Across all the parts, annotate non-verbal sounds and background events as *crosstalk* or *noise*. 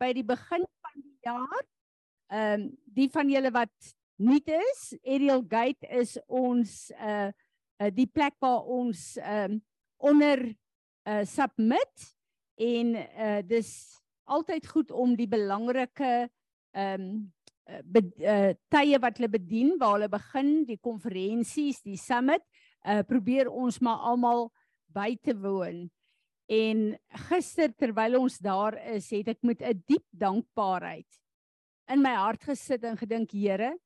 by die begin van die jaar. Ehm um, die van julle wat nuut is, Aerial Gate is ons uh, uh die plek waar ons ehm um, onder uh submit en uh dis altyd goed om die belangrike ehm um, uh, tye wat hulle bedien waar hulle begin die konferensies, die summit, uh probeer ons maar almal by te woon. En gister terwyl ons daar is, het ek met 'n diep dankbaarheid in my hart gesit en gedink, Here,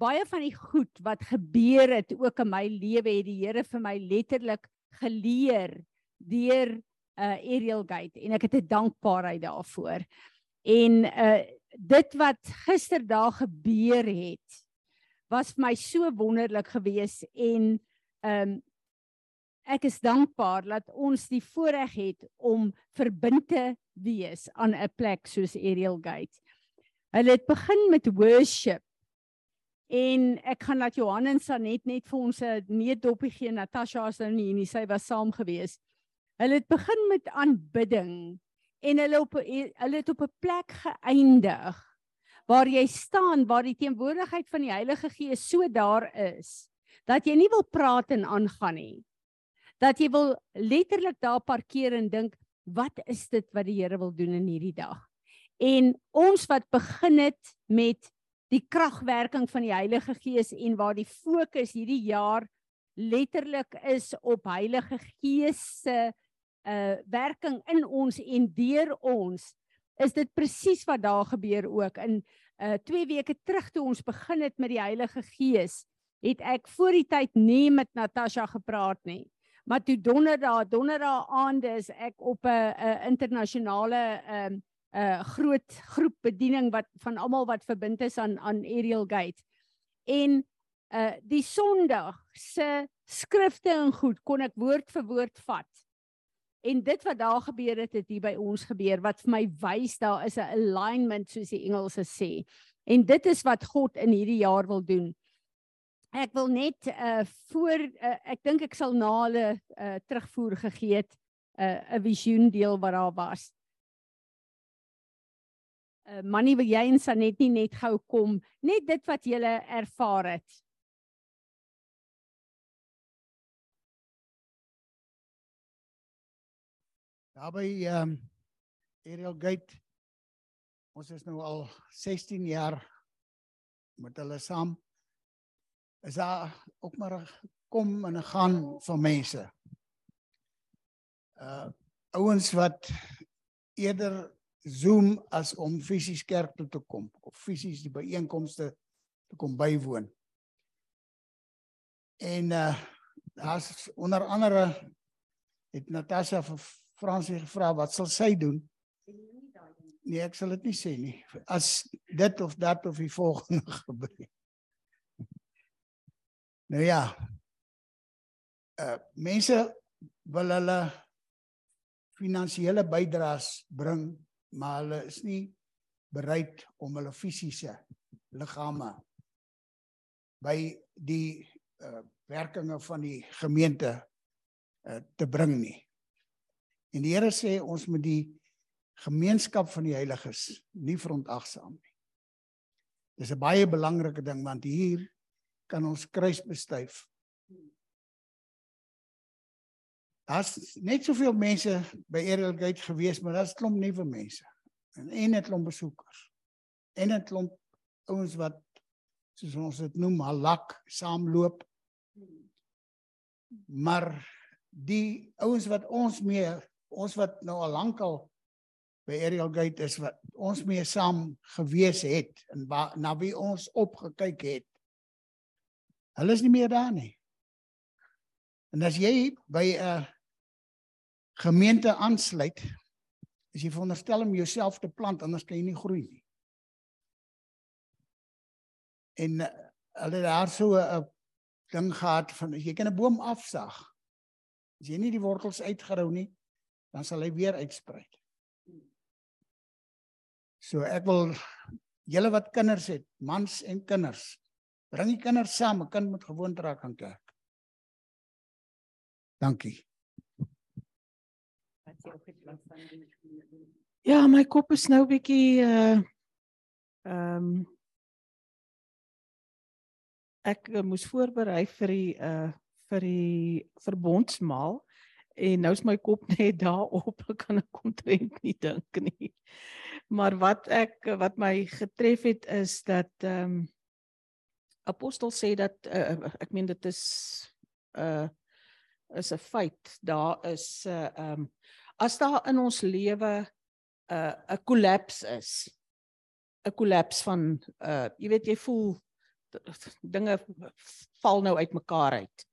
baie van die goed wat gebeur het ook in my lewe het die Here vir my letterlik geleer deur uh Aerial Gate en ek het 'n dankbaarheid daarvoor. En uh dit wat gister daar gebeur het was vir my so wonderlik geweest en ehm um, ek is dankbaar dat ons die voorreg het om verbind te wees aan 'n plek soos Aerial Gate. Hulle het begin met worship. En ek gaan laat Johan en Sanet net vir ons 'n neetdoppie gee. Natasha is nou nie hier, sy was saam gewees. Hulle het begin met aanbidding en hulle op hulle het op 'n plek geëindig waar jy staan waar die teenwoordigheid van die Heilige Gees so daar is dat jy nie wil praat en aangaan nie. Dat jy wil letterlik daar parkeer en dink wat is dit wat die Here wil doen in hierdie dag? En ons wat begin het met die kragwerking van die Heilige Gees en waar die fokus hierdie jaar letterlik is op Heilige Gees se uh werking in ons en deur ons is dit presies wat daar gebeur ook in uh 2 weke terug toe ons begin het met die Heilige Gees het ek voor die tyd nie met Natasha gepraat nie maar toe donderdag donderdag aande is ek op 'n internasionale um 'n groot groep bediening wat van almal wat verbind is aan aan Aerial Gate en uh die Sondag se skrifte en goed kon ek woord vir woord vat En dit wat daar gebeur het, het hier by ons gebeur wat vir my wys daar is 'n alignment soos die Engelse sê. En dit is wat God in hierdie jaar wil doen. Ek wil net uh voor uh, ek dink ek sal na hulle uh terugvoer gegee het 'n uh, visioen deel wat daar was. Uh Mannie, wil jy en Sanet nie net gou kom, net dit wat jy ervaar het. Daar by ehm um, Aerial Gate ons is nou al 16 jaar met hulle saam. Is daar ook maar kom en gaan van mense. Uh ouens wat eerder Zoom as om fisies kerk toe te kom of fisies die byeenkomste te kom bywoon. En uh daar's onder andere het Natasha vir Fransie gevra wat sal sy doen? Nee, ek sal dit nie sê nie. As dit of dat of die volgende *laughs* gebeur. Nou ja. Uh mense wil hulle finansiële bydraes bring, maar hulle is nie bereid om hulle fisiese liggame by die uh werkinge van die gemeente uh te bring nie. En die Here sê ons moet die gemeenskap van die heiliges nie verontagsaam nie. Dis 'n baie belangrike ding want hier kan ons kruis bestuif. Daar's net soveel mense by Ariel Gate gewees, maar daar's klomp nuwe mense. En en 'n klomp besoekers. En 'n klomp ouens wat soos ons dit noem, halak saamloop. Maar die ouens wat ons mee ons wat nou al lankal by Ariel Gate is wat ons mee saam gewees het en na wie ons opgekyk het. Hulle is nie meer daar nie. En as jy by 'n gemeente aansluit, is jy veronderstel om jouself te plant anders kan jy nie groei nie. En uh, hulle daar so 'n ding gehad van jy kan 'n boom afsag. As jy nie die wortels uitgerou nie, dan sal hy weer uitsprei. So ek wil julle wat kinders het, mans en kinders, bring die kinders saam, 'n kind moet gewoond raak aan kerk. Dankie. Ja, my kop is nou bietjie uh ehm um, ek uh, moes voorberei vir die uh vir die verbondsmaal en nou is my kop *laughs* net daarop, ek kan ek omtrent nie dink nie. Maar wat ek wat my getref het is dat ehm um, apostel sê dat uh, ek meen dit is uh is 'n feit. Daar is 'n uh, ehm um, as daar in ons lewe 'n uh, 'n kollaps is. 'n kollaps van uh jy weet jy voel dinge val nou uitmekaar uit.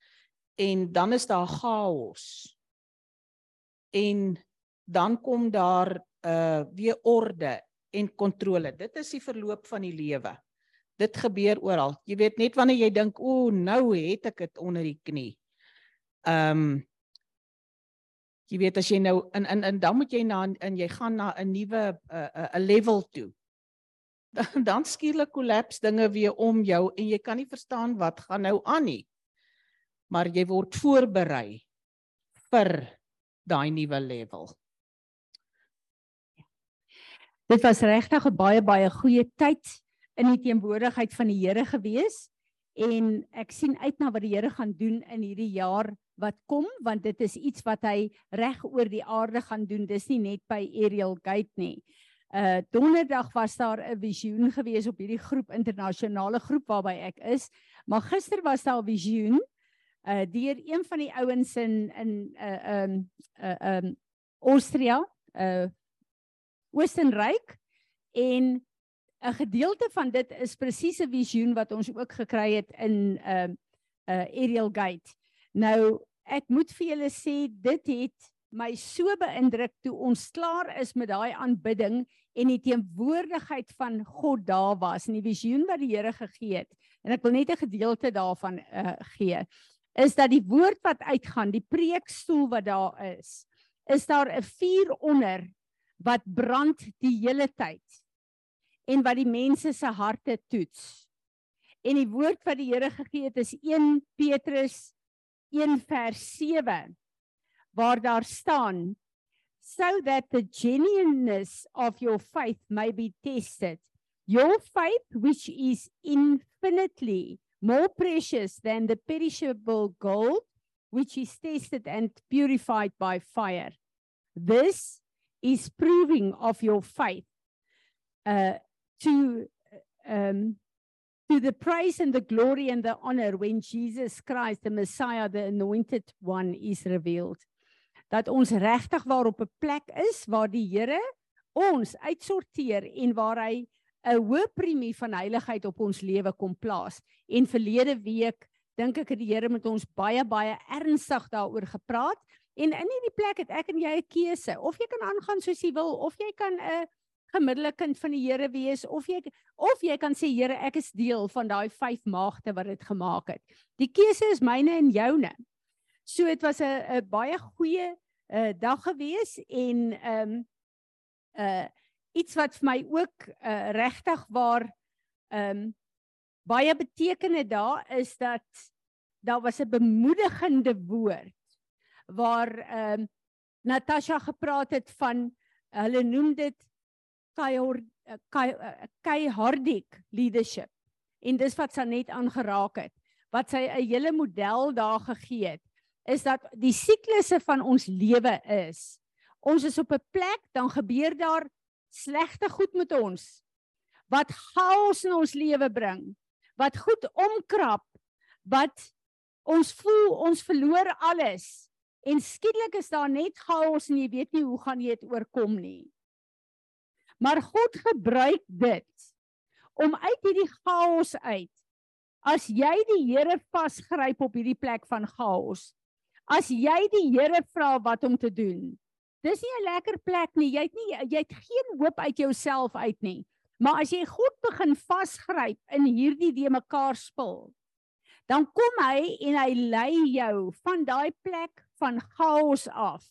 En dan is daar chaos. En dan kom daar uh weer orde en kontrole. Dit is die verloop van die lewe. Dit gebeur oral. Jy weet net wanneer jy dink, "O, nou het ek dit onder die knie." Ehm um, jy weet as jy nou in in in dan moet jy na en jy gaan na 'n nuwe 'n level toe. *laughs* Dan dan skielik kollaps dinge weer om jou en jy kan nie verstaan wat gaan nou aan nie. Maar jy word voorberei vir daai nuwe level. Dit was regtig 'n baie baie goeie tyd in die teenwoordigheid van die Here gewees en ek sien uit na wat die Here gaan doen in hierdie jaar wat kom want dit is iets wat hy reg oor die aarde gaan doen dis nie net by Ariel Gate nie. Uh donderdag was daar 'n visioen gewees op hierdie groep internasionale groep waarby ek is, maar gister was daar 'n visioen uh deur een van die ouens in in uh um uh um Austria, uh Oostenryk en 'n gedeelte van dit is presies 'n visioen wat ons ook gekry het in 'n uh, 'n uh, Ariel Gate. Nou ek moet vir julle sê dit het my so beïndruk toe ons klaar is met daai aanbidding en die teenwoordigheid van God daar was in die visioen wat die Here gegee het. En ek wil net 'n gedeelte daarvan uh, gee. Is dat die woord wat uitgaan, die preekstoel wat daar is, is daar 'n vuur onder wat brand die hele tyd en wat die mense se harte toets. En die woord wat die Here gegee het is 1 Petrus 1 vers 7 waar daar staan so that the genuineness of your faith may be tested. Your faith which is infinitely more precious than the perishable gold which is tested and purified by fire. This is proving of your faith uh, to um, to the praise and the glory and the honor when Jesus Christ the Messiah the anointed one is revealed. Dat ons regtig waar op 'n plek is waar die Here ons uitsorteer en waar hy 'n hoë premie van heiligheid op ons lewe kom plaas. En verlede week dink ek het die Here met ons baie baie ernstig daaroor gepraat. En in hierdie plek het ek en jy 'n keuse. Of jy kan aangaan soos jy wil of jy kan 'n gemiddelike kind van die Here wees of jy of jy kan sê Here, ek is deel van daai vyf maagde wat dit gemaak het. Die keuse is myne en joune. So dit was 'n baie goeie uh, dag gewees en ehm um, uh iets wat vir my ook uh, regtig waar ehm um, baie betekende daar is dat daar was 'n bemoedigende woord waar ehm um, Natasha gepraat het van hulle noem dit Kai Kai Hardik leadership. En dis wat sy net aangeraak het. Wat sy 'n hele model daar gegee het is dat die siklusse van ons lewe is. Ons is op 'n plek dan gebeur daar slegte goed met ons wat chaos in ons lewe bring, wat goed omkrap, wat ons voel ons verloor alles. En skielik is daar net chaos en jy weet nie hoe gaan jy dit oorkom nie. Maar God gebruik dit om uit hierdie chaos uit as jy die Here vasgryp op hierdie plek van chaos. As jy die Here vra wat om te doen. Dis nie 'n lekker plek nie. Jy het nie jy het geen hoop uit jouself uit nie. Maar as jy God begin vasgryp in hierdie de mekaar spil, dan kom hy en hy lei jou van daai plek van chaos af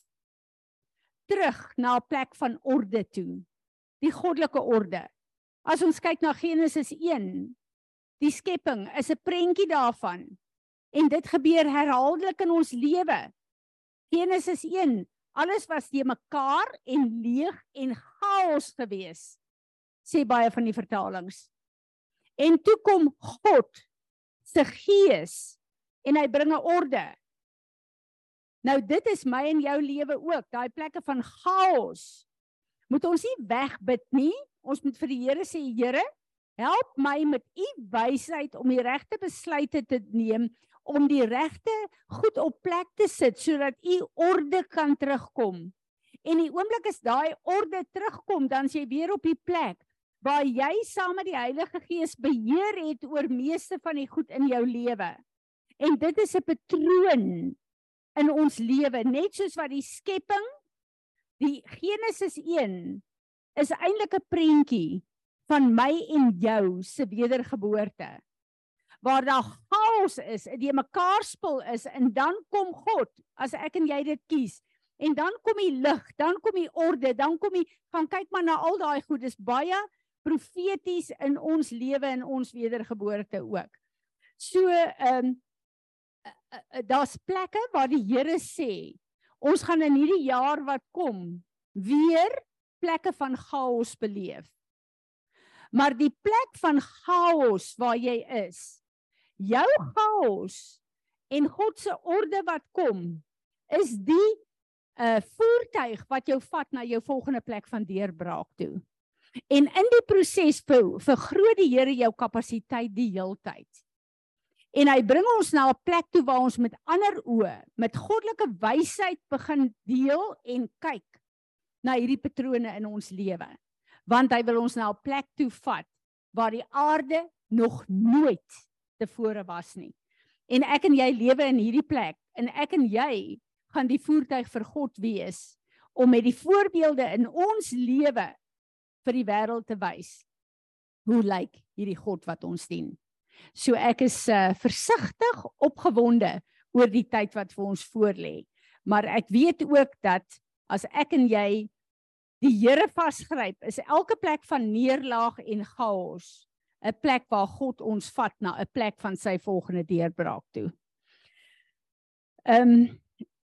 terug na 'n plek van orde toe. Die goddelike orde. As ons kyk na Genesis 1, die skepping is 'n prentjie daarvan. En dit gebeur herhaaldelik in ons lewe. Genesis 1, Alles was te mekaar en leeg en chaos gewees, sê baie van die vertalings. En toe kom God se gees en hy bring 'n orde. Nou dit is my en jou lewe ook, daai plekke van chaos. Moet ons nie wegbid nie. Ons moet vir die Here sê, Here, help my met u wysheid om die regte besluite te neem om die regte goed op plek te sit sodat u orde kan terugkom. En die oomblik as daai orde terugkom, dan jy weer op die plek waar jy saam met die Heilige Gees beheer het oor meeste van die goed in jou lewe. En dit is 'n patroon in ons lewe, net soos wat die skepping die Genesis 1 is eintlik 'n prentjie van my en jou se wedergeboorte. Waar daar chaos is, die mekaar spul is en dan kom God as ek en jy dit kies. En dan kom die lig, dan kom die orde, dan kom die gaan kyk maar na al daai goed. Dis baie profeties in ons lewe en ons wedergeboorte ook. So ehm um, daar's plekke waar die Here sê ons gaan in hierdie jaar wat kom weer plekke van chaos beleef. Maar die plek van chaos waar jy is, jou chaos en God se orde wat kom, is die 'n uh, voertuig wat jou vat na jou volgende plek van deurbraak toe. En in die proses vergroot die Here jou kapasiteit die heeltyd. En hy bring ons na 'n plek toe waar ons met ander oë, met goddelike wysheid begin deel en kyk na hierdie patrone in ons lewe. Want hy wil ons na 'n plek toe vat waar die aarde nog nooit tevore was nie. En ek en jy lewe in hierdie plek en ek en jy gaan die voertuig vir God wees om met die voorbeelde in ons lewe vir die wêreld te wys hoe lyk hierdie God wat ons dien. So ek is uh, versigtig opgewonde oor die tyd wat vir ons voorlê. Maar ek weet ook dat as ek en jy die Here vasgryp, is elke plek van neerlaag en chaos 'n plek waar God ons vat na 'n plek van sy volgende deurbraak toe. Ehm um,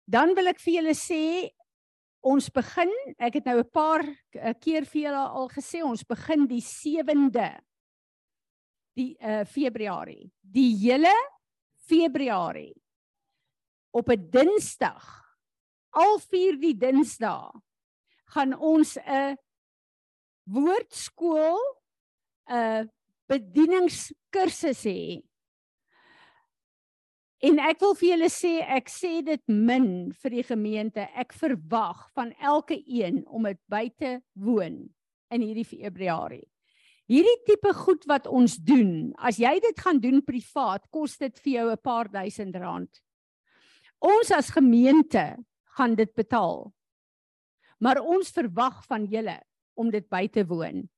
dan wil ek vir julle sê ons begin, ek het nou 'n paar eh, keer vir julle al gesê, ons begin die 7de die uh Februarie. Die hele Februarie op 'n Dinsdag. Al vier die Dinsdae gaan ons 'n woordskool 'n bedieningskursus hê. En ek wil vir julle sê ek sê dit min vir die gemeente. Ek verwag van elke een om dit by te woon in hierdie Februarie. Hierdie tipe goed wat ons doen, as jy dit gaan doen privaat, kos dit vir jou 'n paar duisend rand. Ons as gemeente gaan dit betaal. Maar ons verwag van julle om dit by te woon.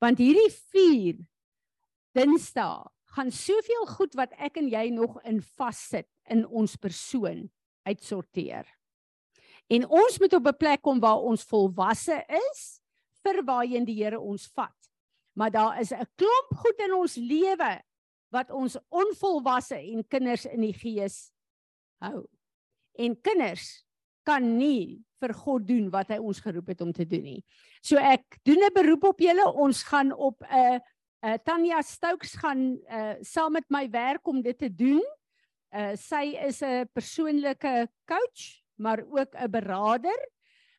Want hierdie 4 Dinsdae gaan soveel goed wat ek en jy nog in vassit in ons persoon uitsorteer. En ons moet op 'n plek kom waar ons volwasse is vir waarheen die Here ons vat. Maar daar is 'n klomp goed in ons lewe wat ons onvolwasse en kinders in die gees hou. En kinders kan nie vir God doen wat hy ons geroep het om te doen nie. So ek doen 'n beroep op julle. Ons gaan op 'n Uh Tanya Stokes gaan uh saam met my werk om dit te doen. Uh sy is 'n persoonlike coach, maar ook 'n beraader.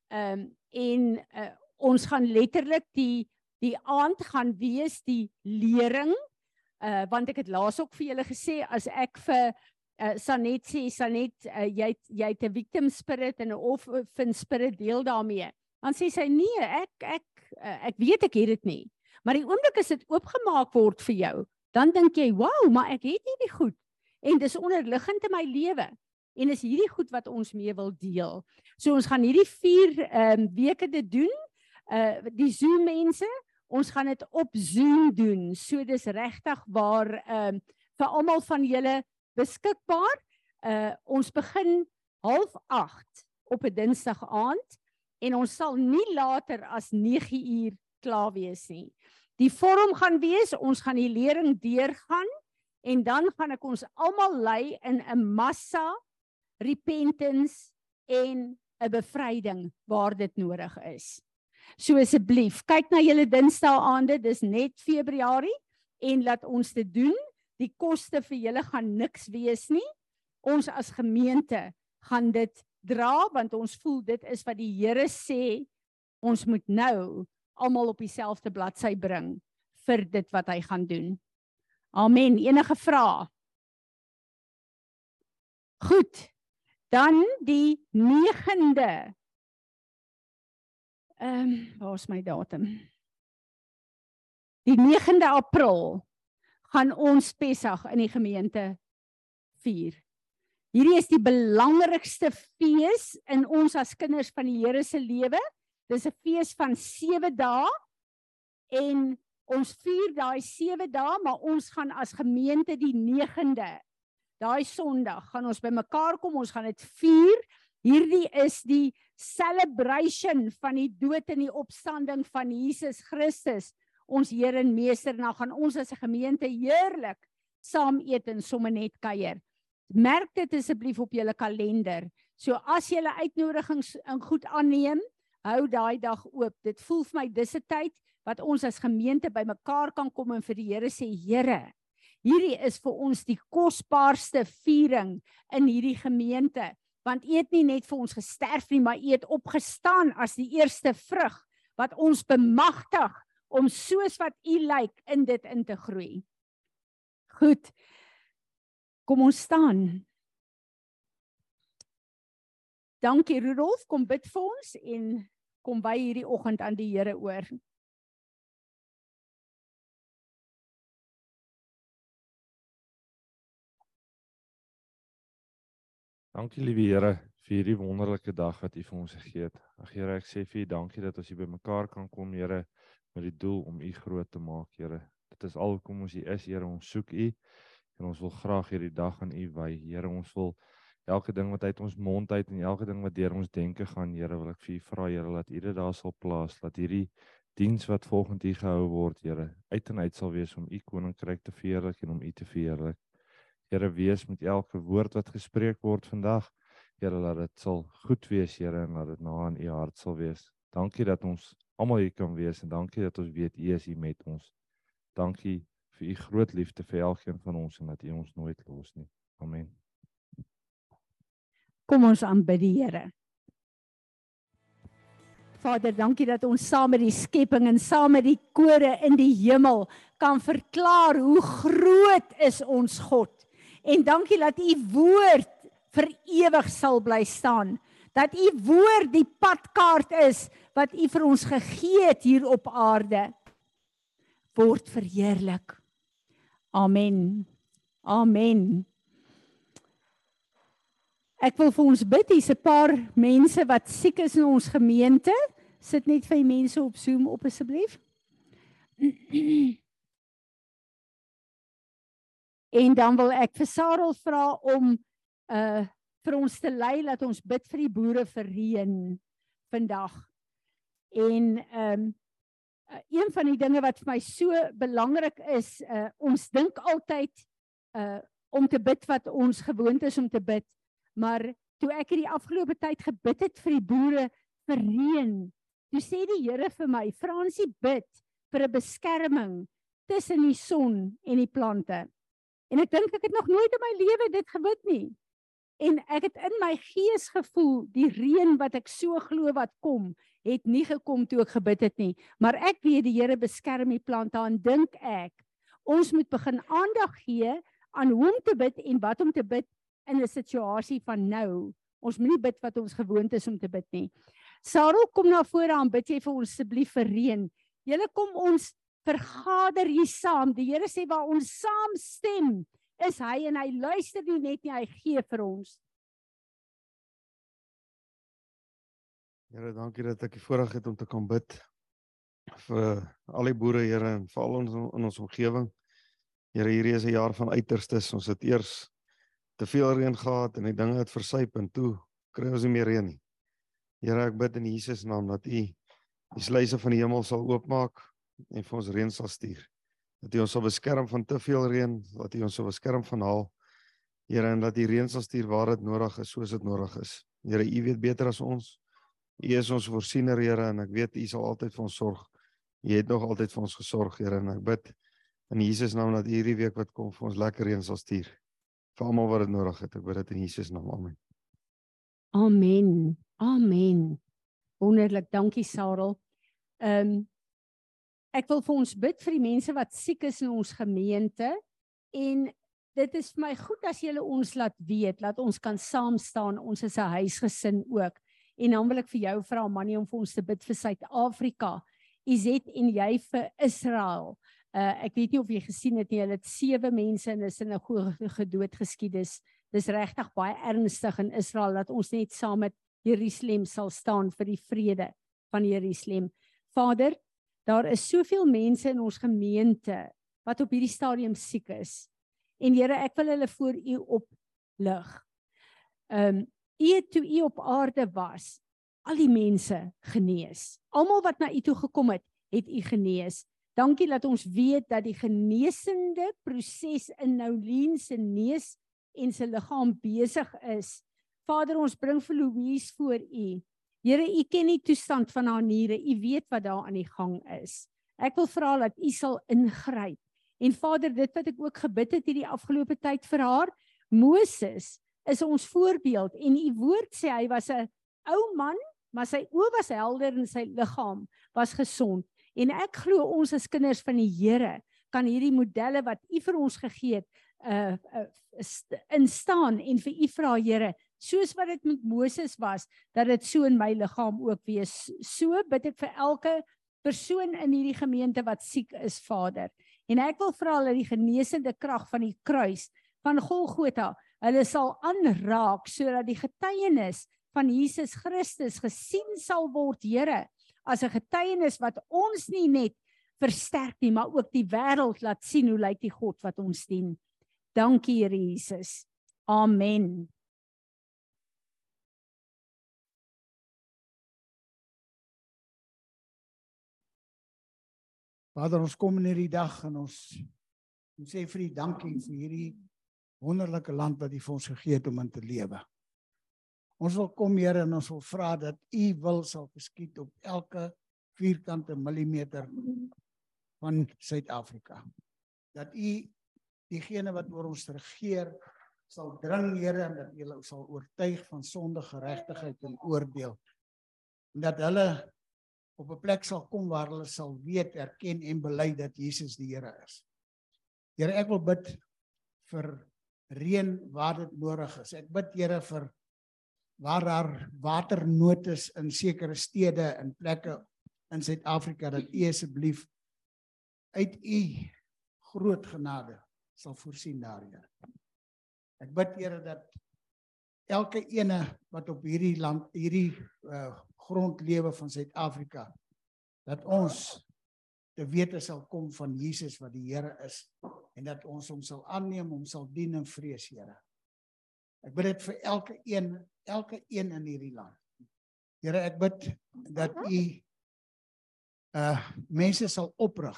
Um en uh ons gaan letterlik die die aand gaan wees die lering. Uh want ek het laas ook vir julle gesê as ek vir uh Sanet sê Sanet uh, jy jy het 'n victim spirit en 'n orphan spirit deel daarmee. Dan sê sy nee, ek ek uh, ek weet ek het dit nie. Maar die oomblik as dit oopgemaak word vir jou, dan dink jy, "Wow, maar ek het hierdie goed en dis onderliggend in my lewe." En is hierdie goed wat ons mee wil deel. So ons gaan hierdie 4 ehm um, weke dit doen. Uh die Zoom mense, ons gaan dit op Zoom doen. So dis regtig waar ehm um, vir almal van julle beskikbaar. Uh ons begin 08:30 op 'n Dinsdag aand en ons sal nie later as 9 uur klaar wees nie. Die vorm gaan wees, ons gaan die lering deurgaan en dan gaan ek ons almal lei in 'n massa repentance en 'n bevryding waar dit nodig is. So asseblief, kyk na julle Dinsdae aande, dis net Februarie en laat ons dit doen. Die koste vir julle gaan niks wees nie. Ons as gemeente gaan dit dra want ons voel dit is wat die Here sê ons moet nou almal op dieselfde bladsy bring vir dit wat hy gaan doen. Amen. Enige vrae? Goed. Dan die 9de. Ehm, um, waar is my datum? Die 9de April gaan ons Pessach in die gemeente vier. Hierdie is die belangrikste fees in ons as kinders van die Here se lewe. Dis 'n fees van 7 dae en ons vier daai 7 dae, maar ons gaan as gemeente die 9de daai Sondag gaan ons bymekaar kom, ons gaan dit vier. Hierdie is die celebration van die dood en die opstanding van Jesus Christus ons Here en Meester nou gaan ons as 'n gemeente heerlik saam eet en sommer net kuier. Merk dit asseblief op julle kalender. So as jy 'n uitnodigings in goed aanneem, hou daai dag oop. Dit voel vir my dis 'n tyd wat ons as gemeente bymekaar kan kom en vir die Here sê, Here, hierdie is vir ons die kosbaarste viering in hierdie gemeente, want U het nie net vir ons gesterf nie, maar U het opgestaan as die eerste vrug wat ons bemagtig om soos wat u lyk in dit in te groei. Goed. Kom ons staan. Dankie Rudolf, kom bid vir ons en kom by hierdie oggend aan die Here oor. Dankie liewe Here vir hierdie wonderlike dag wat U vir ons gegee het. Ag Here, ek sê vir U dankie dat ons hier bymekaar kan kom, Here met die doel om U groot te maak, Here. Dit is al kom ons hier is, Here, ons soek U en ons wil graag hierdie dag aan U wy. Here, ons wil elke ding wat uit ons mond uit en elke ding wat deur ons denke gaan, Here, wil ek vir U vra, Here, dat U dit daar sal plaas, dat hierdie diens wat volgens U gehou word, Here, uit en uit sal wees om U koninkryk te verheerlik en om U te verheerlik. Here, wees met elke woord wat gespreek word vandag. Here, laat dit sal goed wees, Here, en laat dit na in U hart sal wees. Dankie dat ons almal hier kan wees en dankie dat ons weet U is hier met ons. Dankie vir U groot liefde vir elkeen van ons en dat U ons nooit los nie. Amen. Kom ons aanbid die Here. Vader, dankie dat ons saam met die skepping en saam met die kore in die hemel kan verklaar hoe groot is ons God. En dankie dat U woord vir ewig sal bly staan. Dat U woord die padkaart is wat U vir ons gegee het hier op aarde word verheerlik. Amen. Amen. Ek wil vir ons bid. Hier's 'n paar mense wat siek is in ons gemeente. Sit net vir die mense op Zoom op asseblief. *clears throat* En dan wil ek vir Sarel vra om uh vir ons te lei dat ons bid vir die boere vir reën vandag. En ehm um, een van die dinge wat vir my so belangrik is, uh ons dink altyd uh om te bid wat ons gewoond is om te bid, maar toe ek hierdie afgelope tyd gebid het vir die boere vir reën, toe sê die Here vir my, Fransie bid vir 'n beskerming tussen die son en die plante. En ek dink ek het nog nooit in my lewe dit gebid nie. En ek het in my gees gevoel die reën wat ek so glo wat kom, het nie gekom toe ek gebid het nie, maar ek weet die Here beskerm die plante en dink ek ons moet begin aandag gee aan hoe om te bid en wat om te bid in 'n situasie van nou. Ons moenie bid wat ons gewoond is om te bid nie. Sarel, kom na vore aan bid jy vir ons asseblief vir reën. Julle kom ons vergader hier saam. Die Here sê waar ons saam stem, is hy en hy luister nie net nie, hy gee vir ons. Here, dankie dat ek die voorreg het om te kan bid vir al die boere, Here, en vir al ons in ons omgewing. Here, hierdie is 'n jaar van uiterstes. Ons het eers te veel reën gehad en die dinge het versuip en toe kry ons nie meer reën nie. Here, ek bid in Jesus naam dat U die sluise van die hemel sal oopmaak en vir ons reën sal stuur. Dat U ons sal beskerm van te veel reën, dat U ons sal beskerm van haal. Here, en dat U reën sal stuur waar dit nodig is, soos dit nodig is. Here, U weet beter as ons. U is ons voorsiener, Here, en ek weet U sal altyd vir ons sorg. U het nog altyd vir ons gesorg, Here, en ek bid in Jesus naam dat U hierdie week wat kom vir ons lekker reën sal stuur. Vir almal wat dit nodig het. Ek bid dit in Jesus naam. Amen. Amen. Amen. Wonderlik. Dankie Sarel. Ehm um, ek wil vir ons bid vir die mense wat siek is in ons gemeente en dit is vir my goed as julle ons laat weet, laat ons kan saam staan. Ons is 'n huisgesin ook. En dan wil ek vir jou vra Mannie om vir ons te bid vir Suid-Afrika. Izet en jy vir Israel. Uh ek weet nie of jy gesien het nie, hulle het sewe mense in 'n sinagoge gedood geskied. Dis regtig baie ernstig in Israel dat ons net saam met Jerusalem sal staan vir die vrede van Jerusalem. Vader, daar is soveel mense in ons gemeente wat op hierdie stadium siek is. En Here, ek wil hulle voor U oplig. Ehm um, U toe U op aarde was, al die mense genees. Almal wat na U toe gekom het, het U genees. Dankie dat ons weet dat die genesende proses in Noulien se neus en sy liggaam besig is. Vader, ons bring Louise voor U. Here, U ken die toestand van haar niere. U weet wat daar aan die gang is. Ek wil vra dat U sal ingryp. En Vader, dit wat ek ook gebid het hierdie afgelope tyd vir haar, Moses is ons voorbeeld en U woord sê hy was 'n ou man, maar sy oë was helder en sy liggaam was gesond. En ek glo ons as kinders van die Here kan hierdie modelle wat U vir ons gegee het, uh, uh instaan en vir u vra Here soos wat dit met Moses was dat dit so in my liggaam ook wees so bid ek vir elke persoon in hierdie gemeente wat siek is Vader en ek wil vra dat die genesende krag van die kruis van Golgotha hulle sal aanraak sodat die getuienis van Jesus Christus gesien sal word Here as 'n getuienis wat ons nie net versterk nie maar ook die wêreld laat sien hoe lyk die God wat ons dien Dankie Here Jesus. Amen. Vader, ons kom in hierdie dag en ons ons sê vir U dankie vir hierdie wonderlike land wat U vir ons gegee het om in te lewe. Ons wil kom Here en ons wil vra dat U wil sal geskied op elke vierkante millimeter van Suid-Afrika. Dat U diegene wat oor ons regeer sal dring Here en dat hulle sal oortuig van sonde, geregtigheid en oordeel. En dat hulle op 'n plek sal kom waar hulle sal weet, erken en bely dat Jesus die Here is. Here, ek wil bid vir reën waar dit nodig is. Ek bid Here vir waar daar waternood is in sekere stede en plekke in Suid-Afrika dat U asseblief uit U groot genade sal voorsien daar, Here. Ek bid Here dat elke ene wat op hierdie land, hierdie uh, grond lewe van Suid-Afrika dat ons te wete sal kom van Jesus wat die Here is en dat ons hom sal aanneem, hom sal dien en vrees, Here. Ek bid dit vir elke een, elke een in hierdie land. Here, ek bid dat u uh mense sal oprig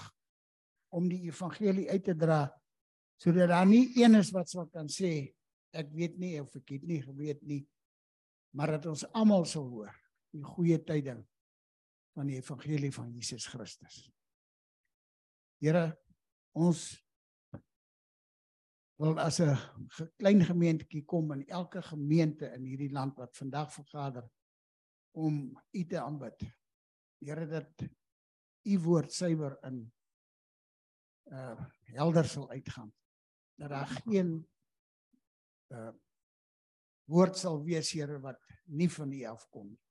om die evangelie uit te dra sodat daar nie een is wat sal kan sê ek weet nie of ek het nie geweet nie maar dat ons almal sal hoor die goeie tyding van die evangelie van Jesus Christus. Here ons wil as 'n klein gemeentetjie kom in elke gemeente in hierdie land wat vandag vergader om U te aanbid. Here dat U woord suiwer in uh helder sal uitgaan dat daar geen uh woord sal wees Here wat nie van U afkom nie.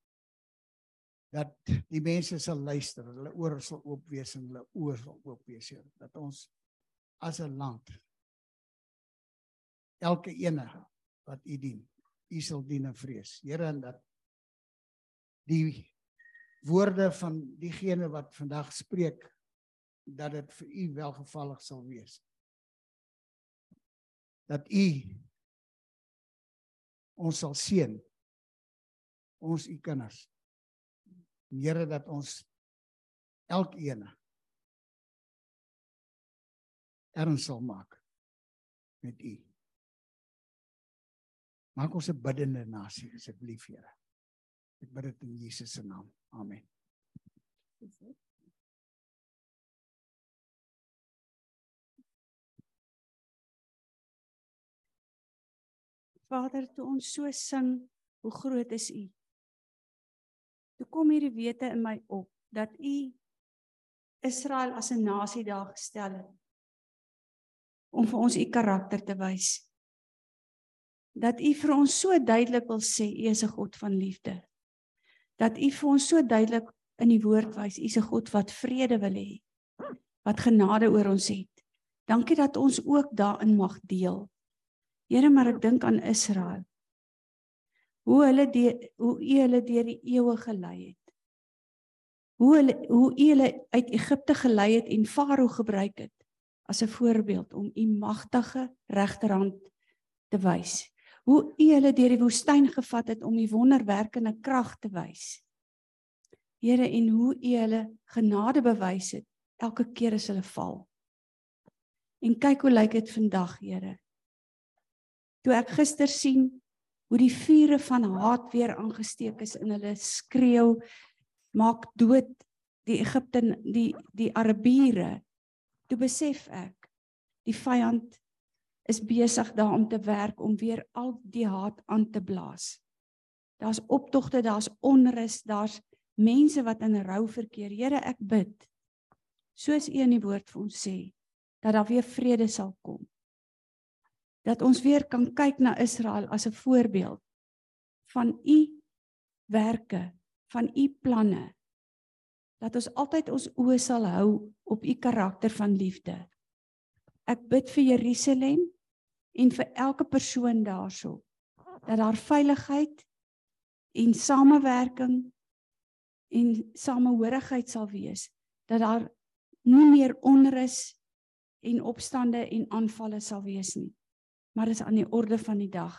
Dat die mense sal luister, hulle ore sal oop wees en hulle oë sal oop wees Here, dat ons as 'n land elke ene wat U dien, U sal dien en vrees. Here en dat die woorde van diegene wat vandag spreek dat dit vir u welgevallig sal wees dat u ons sal seën ons u kinders Here dat ons elkeen erns sal maak met u Maak ons 'n biddende nasie asseblief, Here. Ek bid dit in Jesus se naam. Amen. Vader, toe ons so sing, hoe groot is U? Toe kom hierdie wete in my op dat U Israel as 'n nasie daar gestel het om vir ons U karakter te wys. Dat U vir ons so duidelik wil sê U is 'n God van liefde. Dat U vir ons so duidelik in die woord wys U is 'n God wat vrede wil hê. Wat genade oor ons het. Dankie dat ons ook daarin mag deel. Here, maar ek dink aan Israel. Hoe hulle die hoe U hulle deur die eeue gelei het. Hoe hulle hoe U hulle uit Egipte gelei het en Farao gebruik het as 'n voorbeeld om U magtige regterhand te wys. Hoe U hulle deur die woestyn gevat het om U wonderwerkende krag te wys. Here en hoe U hulle genade bewys het elke keer as hulle val. En kyk hoe lyk dit vandag, Here toe ek gister sien hoe die vure van haat weer aangesteek is in hulle skreeu maak dood die Egipte die die Arabiere toe besef ek die vyand is besig daar om te werk om weer al die haat aan te blaas. Daar's optogte, daar's onrus, daar's mense wat in rou verkeer. Here, ek bid soos U in die woord vir ons sê dat daar weer vrede sal kom dat ons weer kan kyk na Israel as 'n voorbeeld van u werke, van u planne. Dat ons altyd ons oë sal hou op u karakter van liefde. Ek bid vir Jerusalem en vir elke persoon daarso dat daar veiligheid en samewerking en samehorigheid sal wees dat daar nie meer onrus en opstande en aanvalle sal wees nie maar dit is aan die orde van die dag.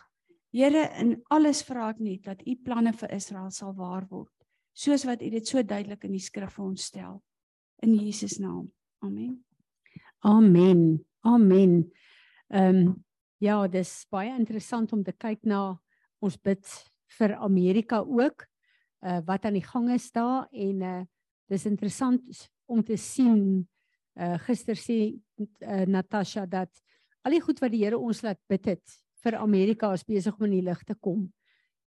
Here, in alles vra ek net dat u planne vir Israel sal waar word, soos wat u dit so duidelik in die skrif vir ons stel. In Jesus naam. Amen. Amen. Amen. Ehm um, ja, dis baie interessant om te kyk na ons bid vir Amerika ook uh wat aan die gang is daar en uh dis interessant om te sien uh gister sê uh, Natasha dat al die goed wat die Here ons laat bid het vir Amerika is besig om in die lig te kom.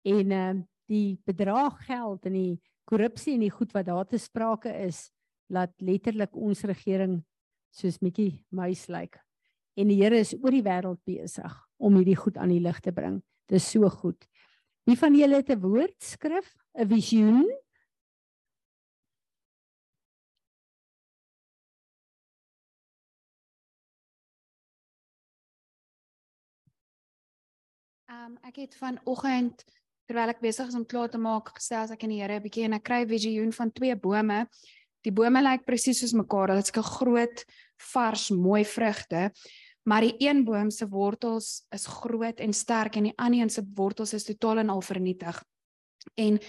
En ehm uh, die bedrag geld en die korrupsie en die goed wat daar te sprake is, laat letterlik ons regering soos Mikkie muis lyk. En die Here is oor die wêreld besig om hierdie goed aan die lig te bring. Dis so goed. Wie van julle het 'n woordskrif, 'n visioen ek het vanoggend terwyl ek besig is om klaar te maak, gesels ek in die Here 'n bietjie en ek kry visioen van twee bome. Die bome lyk presies soos mekaar. Dit is 'n groot, vars, mooi vrugte. Maar die een boom se wortels is groot en sterk en die ander een se wortels is totaal en al vernietig. En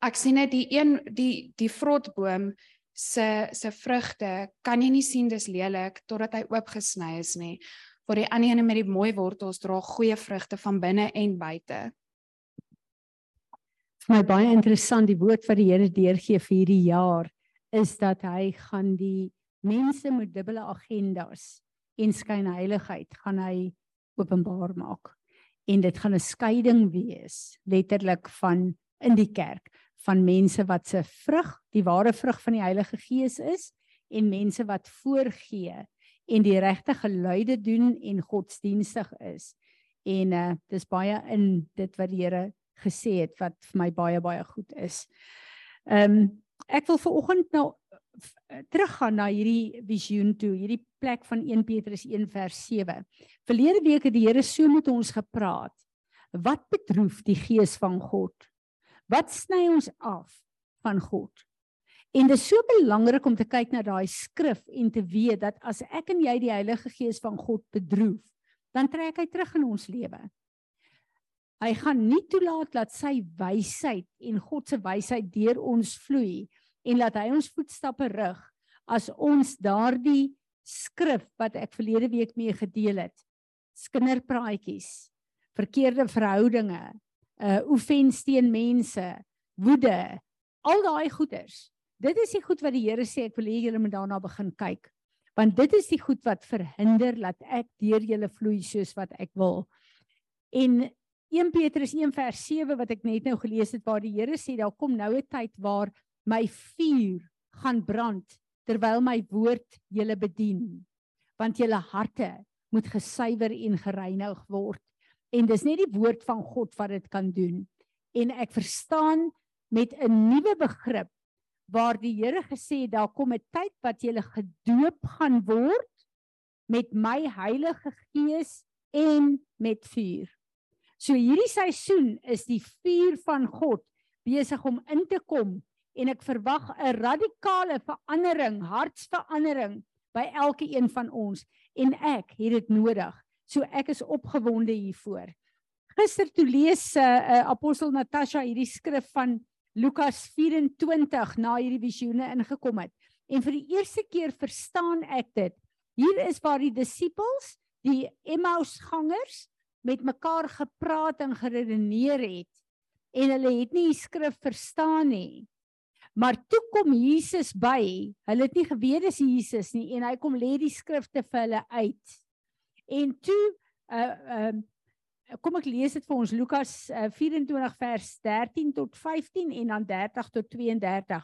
ek sien net die een die die vrotboom se se vrugte kan jy nie sien dis lelik totdat hy oopgesny is nie waar die ander ene met die mooi wortels dra goeie vrugte van binne en buite. Vir my baie interessant die woord wat die Here deurgee vir hierdie jaar is dat hy gaan die mense met dubbele agendas en skynheiligheid gaan hy openbaar maak. En dit gaan 'n skeiding wees letterlik van in die kerk van mense wat se vrug, die ware vrug van die Heilige Gees is en mense wat voorgee en die regte geluide doen en godsdienstig is. En uh dis baie in dit wat die Here gesê het wat vir my baie baie goed is. Ehm um, ek wil ver oggend nou teruggaan na hierdie visioen toe, hierdie plek van 1 Petrus 1 vers 7. Verlede week het die Here so met ons gepraat. Wat betref die gees van God? Wat sny ons af van God? En dit is so belangrik om te kyk na daai skrif en te weet dat as ek en jy die Heilige Gees van God bedroef, dan trek hy terug in ons lewe. Hy gaan nie toelaat dat sy wysheid en God se wysheid deur ons vloei en laat hy ons voetstappe rig as ons daardie skrif wat ek verlede week mee gedeel het, skinderpraatjies verkeerde verhoudinge, uh offens teen mense, woede, al daai goeders. Dit is die goed wat die Here sê ek wil hê julle moet daarna begin kyk. Want dit is die goed wat verhinder dat ek deur julle vloei soos wat ek wil. En 1 Petrus 1 vers 7 wat ek net nou gelees het waar die Here sê daar kom nou 'n tyd waar my vuur gaan brand terwyl my woord julle bedien. Want julle harte moet gesuiwer en gereinig word. En dis net die woord van God wat dit kan doen. En ek verstaan met 'n nuwe begrip waar die Here gesê daar kom 'n tyd wat jy gedoop gaan word met my Heilige Gees en met vuur. So hierdie seisoen is die vuur van God besig om in te kom en ek verwag 'n radikale verandering, hartsverandering by elke een van ons en ek het dit nodig. So ek is opgewonde hiervoor. Gister toe lees 'n uh, uh, apostel Natasha hierdie skrif van Lukas 24 na hierdie visioene ingekom het. En vir die eerste keer verstaan ek dit. Hier is waar die disippels, die Emmausgangers met mekaar gepraat en geredeneer het en hulle het nie die skrif verstaan nie. Maar toe kom Jesus by. Hulle het nie geweet dis Jesus nie en hy kom lê die skrifte vir hulle uit. En toe uh uh kom ek lees dit vir ons. Lukas uh, 24 vers 13 tot 15 en dan 30 tot 32.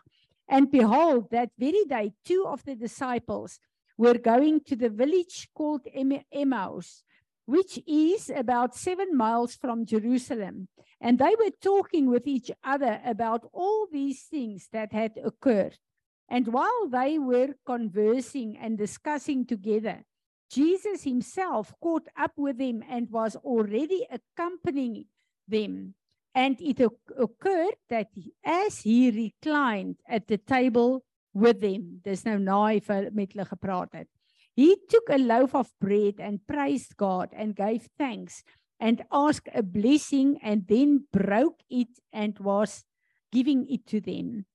And behold that very day two of the disciples were going to the village called Emmaus which is about 7 miles from Jerusalem. And they were talking with each other about all these things that had occurred. And while they were conversing and discussing together Jesus himself caught up with them and was already accompanying them. And it occurred that as he reclined at the table with them, there's no na hy met hulle gepraat het. He took a loaf of bread and praised God and gave thanks and asked a blessing and then broke it and was giving it to them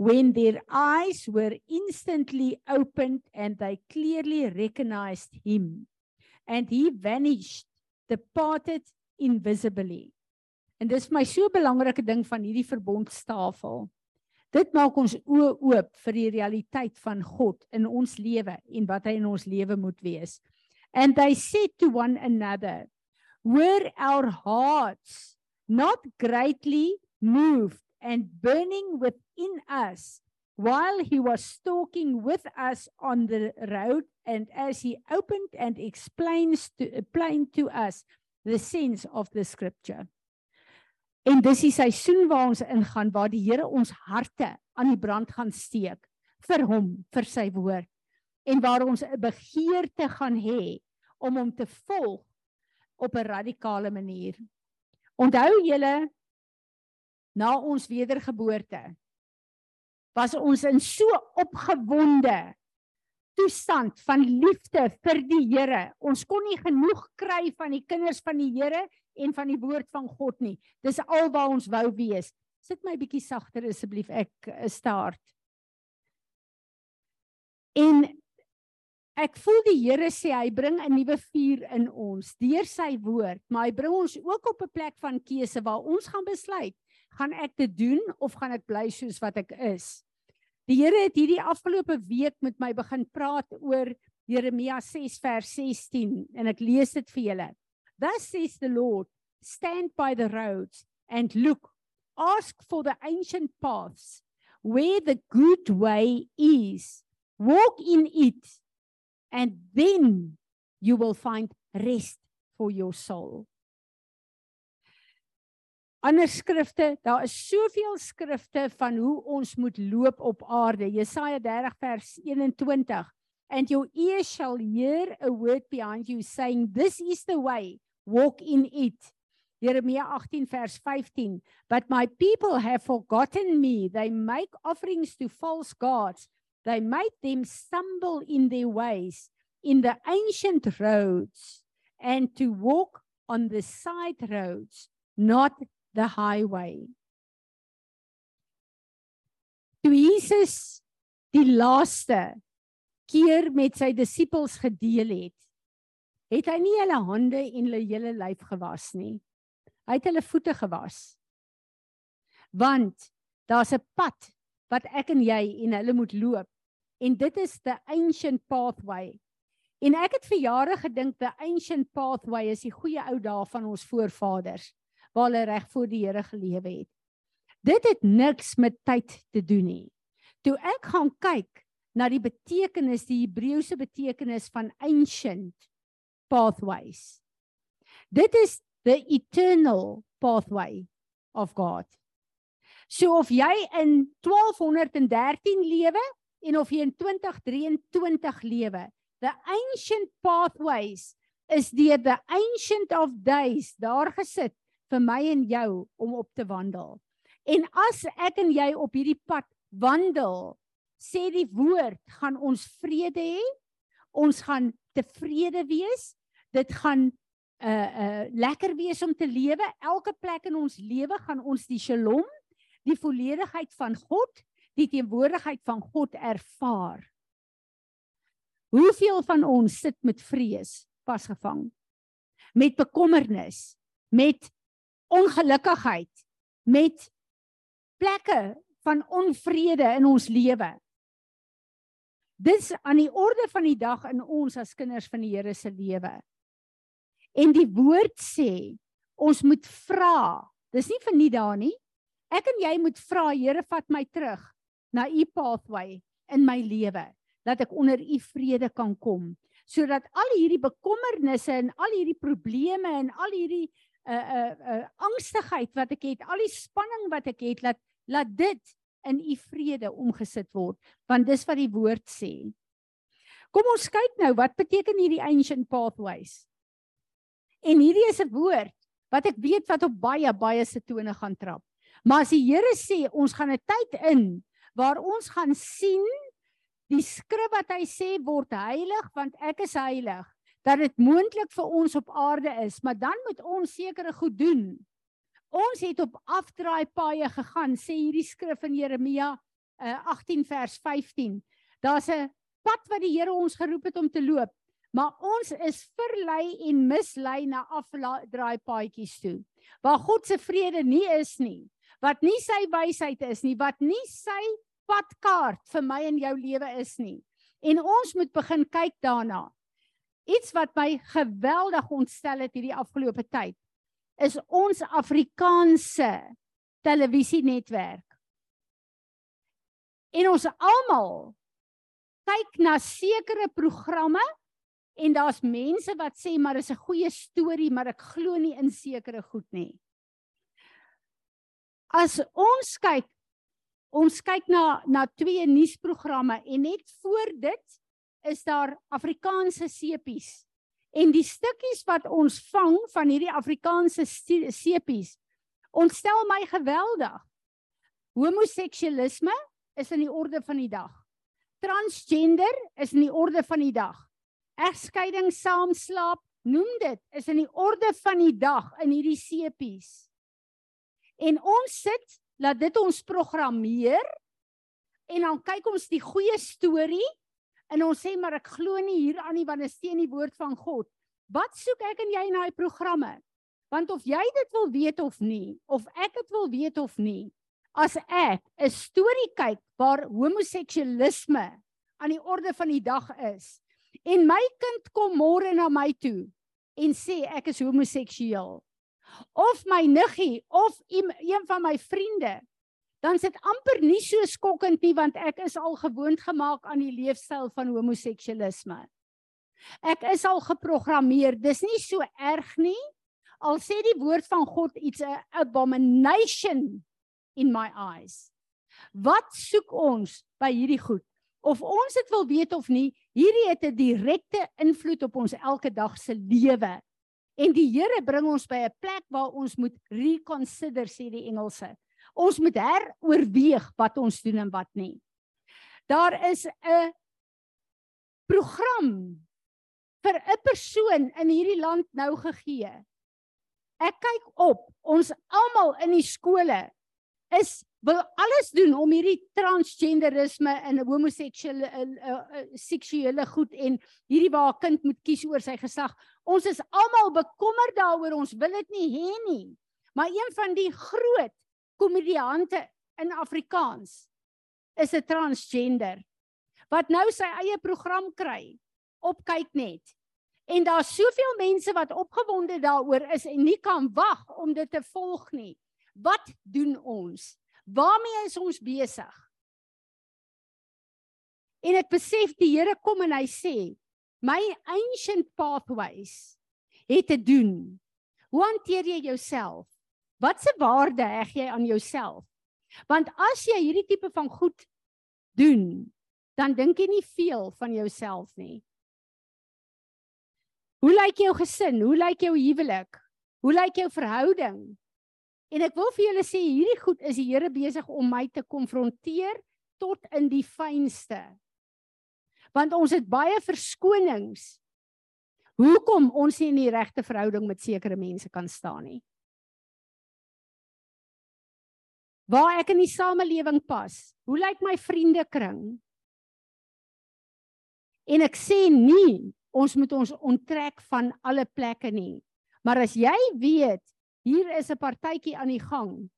when their eyes were instantly opened and they clearly recognized him. And he vanished departed invisibly. En dis my so belangrike ding van hierdie verbondstafel. Dit maak ons oë oop vir die realiteit van God in ons lewe en wat hy in ons lewe moet wees. And they said to one another were our hearts not greatly moved and burning within us while he was talking with us on the road and as he opened and explains to explained to us the sense of the scripture. En dis die seisoen waar ons ingaan waar die Here ons harte aan die brand gaan steek vir hom, vir sy woord en waar ons 'n begeerte gaan hê om hom te volg op 'n radikale manier. Onthou julle na ons wedergeboorte was ons in so opgewonde toestand van liefde vir die Here. Ons kon nie genoeg kry van die kinders van die Here en van die woord van God nie. Dis alwaar ons wou wees. Sit my bietjie sagter asseblief, ek is start. En ek voel die Here sê hy bring 'n nuwe vuur in ons deur sy woord, maar hy bring ons ook op 'n plek van keuse waar ons gaan besluit gaan ek dit doen of gaan ek bly soos wat ek is? Die Here het hierdie afgelope week met my begin praat oor Jeremia 6 vers 16 en ek lees dit vir julle. Thus says the Lord, stand by the roads and look, ask for the ancient paths where the good way is. Walk in it and then you will find rest for your soul ander skrifte, daar is soveel skrifte van hoe ons moet loop op aarde. Jesaja 30 vers 21. And your ears shall hear a word behind you saying, This is the way, walk in it. Jeremia 18 vers 15. But my people have forgotten me. They make offerings to false gods. They make them stumble in their ways, in the ancient roads, and to walk on the side roads, not the highway. Toe Jesus die laaste keer met sy disippels gedeel het, het hy nie hulle hande en hulle hele lyf gewas nie. Hy het hulle voete gewas. Want daar's 'n pad wat ek en jy en hulle moet loop. En dit is the ancient pathway. En ek het vir jare gedink the ancient pathway is die goeie ou dae van ons voorvaders waar hulle reg voor die Here gelewe het. Dit het niks met tyd te doen nie. Toe ek gaan kyk na die betekenis, die Hebreëse betekenis van ancient pathways. Dit is the eternal pathway of God. So of jy in 1213 lewe en of jy in 2023 lewe, the ancient pathways is deur the ancient of days daar gesit vir my en jou om op te wandel. En as ek en jy op hierdie pad wandel, sê die woord, gaan ons vrede hê. Ons gaan tevrede wees. Dit gaan uh uh lekker wees om te lewe. Elke plek in ons lewe gaan ons die shalom, die volledigheid van God, die teenwoordigheid van God ervaar. Hoeveel van ons sit met vrees vasgevang? Met bekommernis, met ongelukkigheid, met plekke van onvrede in ons lewe. Dis aan die orde van die dag in ons as kinders van die Here se lewe. En die woord sê ons moet vra. Dis nie vir nie daar nie. Ek en jy moet vra, Here, vat my terug na u pathway in my lewe dat ek onder u vrede kan kom sodat al hierdie bekommernisse en al hierdie probleme en al hierdie uh uh uh angstigheid wat ek het, al die spanning wat ek het, laat laat dit in u vrede omgesit word, want dis wat die woord sê. Kom ons kyk nou, wat beteken hierdie ancient pathways? En hierdie is 'n woord wat ek weet wat op baie baie se tone gaan trap. Maar as die Here sê ons gaan 'n tyd in waar ons gaan sien die skrif wat hy sê word heilig want ek is heilig dat dit moontlik vir ons op aarde is, maar dan moet ons sekere goed doen. Ons het op afdraai paaie gegaan, sê hierdie skrif in Jeremia uh, 18 vers 15. Daar's 'n pad wat die Here ons geroep het om te loop, maar ons is verlei en mislei na afdraai paadjies toe. Waar God se vrede nie is nie, wat nie sy wysheid is nie, wat nie sy padkaart vir my en jou lewe is nie. En ons moet begin kyk daarna. Iets wat my geweldig ontstel het hierdie afgelope tyd is ons Afrikaanse televisienetwerk. En ons almal kyk na sekere programme en daar's mense wat sê maar dis 'n goeie storie, maar ek glo nie in sekere goed nie. As ons kyk, ons kyk na na twee nuusprogramme en net voor dit is daar Afrikaanse sepies En die stukkies wat ons vang van hierdie Afrikaanse sepies ontstel my geweldig. Homoseksualisme is in die orde van die dag. Transgender is in die orde van die dag. Egskeiding, saamslaap, noem dit, is in die orde van die dag in hierdie sepies. En ons sit laat dit ons programmeer en dan kyk ons die goeie storie En ons sê maar ek glo nie hieraan nie want dit steen die woord van God. Wat soek ek en jy in daai programme? Want of jy dit wil weet of nie, of ek dit wil weet of nie, as ek 'n storie kyk waar homoseksualisme aan die orde van die dag is en my kind kom môre na my toe en sê ek is homoseksueel of my niggie of een van my vriende dan is dit amper nie so skokkend nie want ek is al gewoond gemaak aan die leefstyl van homoseksualisme. Ek is al geprogrammeer. Dis nie so erg nie. Al sê die woord van God iets 'n abomination in my eyes. Wat soek ons by hierdie goed? Of ons dit wil weet of nie, hierdie het 'n direkte invloed op ons elke dag se lewe. En die Here bring ons by 'n plek waar ons moet reconsider sê die Engelse. Ons moet heroorweeg wat ons doen en wat nie. Daar is 'n program vir 'n persoon in hierdie land nou gegee. Ek kyk op, ons almal in die skole is wil alles doen om hierdie transgenderisme en homoseksuele uh, uh, seksuele goed en hierdie waar 'n kind moet kies oor sy geslag. Ons is almal bekommerd daaroor. Ons wil dit nie hê nie. Maar een van die groot komediante in Afrikaans is 'n transgender wat nou sy eie program kry op kyk net. En daar's soveel mense wat opgewonde daaroor is en nie kan wag om dit te volg nie. Wat doen ons? Waarmee is ons besig? En ek besef die Here kom en hy sê, my ancient pathways het te doen. Hoe hanteer jy jouself? Watse waarde heg jy aan jouself? Want as jy hierdie tipe van goed doen, dan dink jy nie veel van jouself nie. Hoe lyk jou gesin? Hoe lyk jou huwelik? Hoe lyk jou verhouding? En ek wil vir julle sê hierdie goed is die Here besig om my te konfronteer tot in die fynste. Want ons het baie verskonings. Hoekom ons nie in die regte verhouding met sekere mense kan staan nie. Waar ek in die samelewing pas. Hoe lyk my vriendekring? En ek sê nie ons moet ons onttrek van alle plekke nie. Maar as jy weet hier is 'n partytjie aan die gang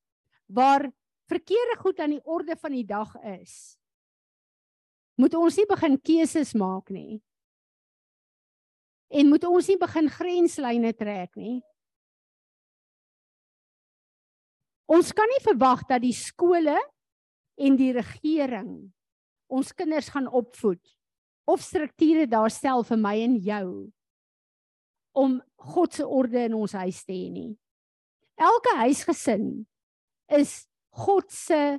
waar verkeerde goed aan die orde van die dag is. Moet ons nie begin keuses maak nie. En moet ons nie begin grenslyne trek nie. Ons kan nie verwag dat die skole en die regering ons kinders gaan opvoed of strukture daar stel vir my en jou om God se orde in ons huis te hê nie. Elke huisgesin is God se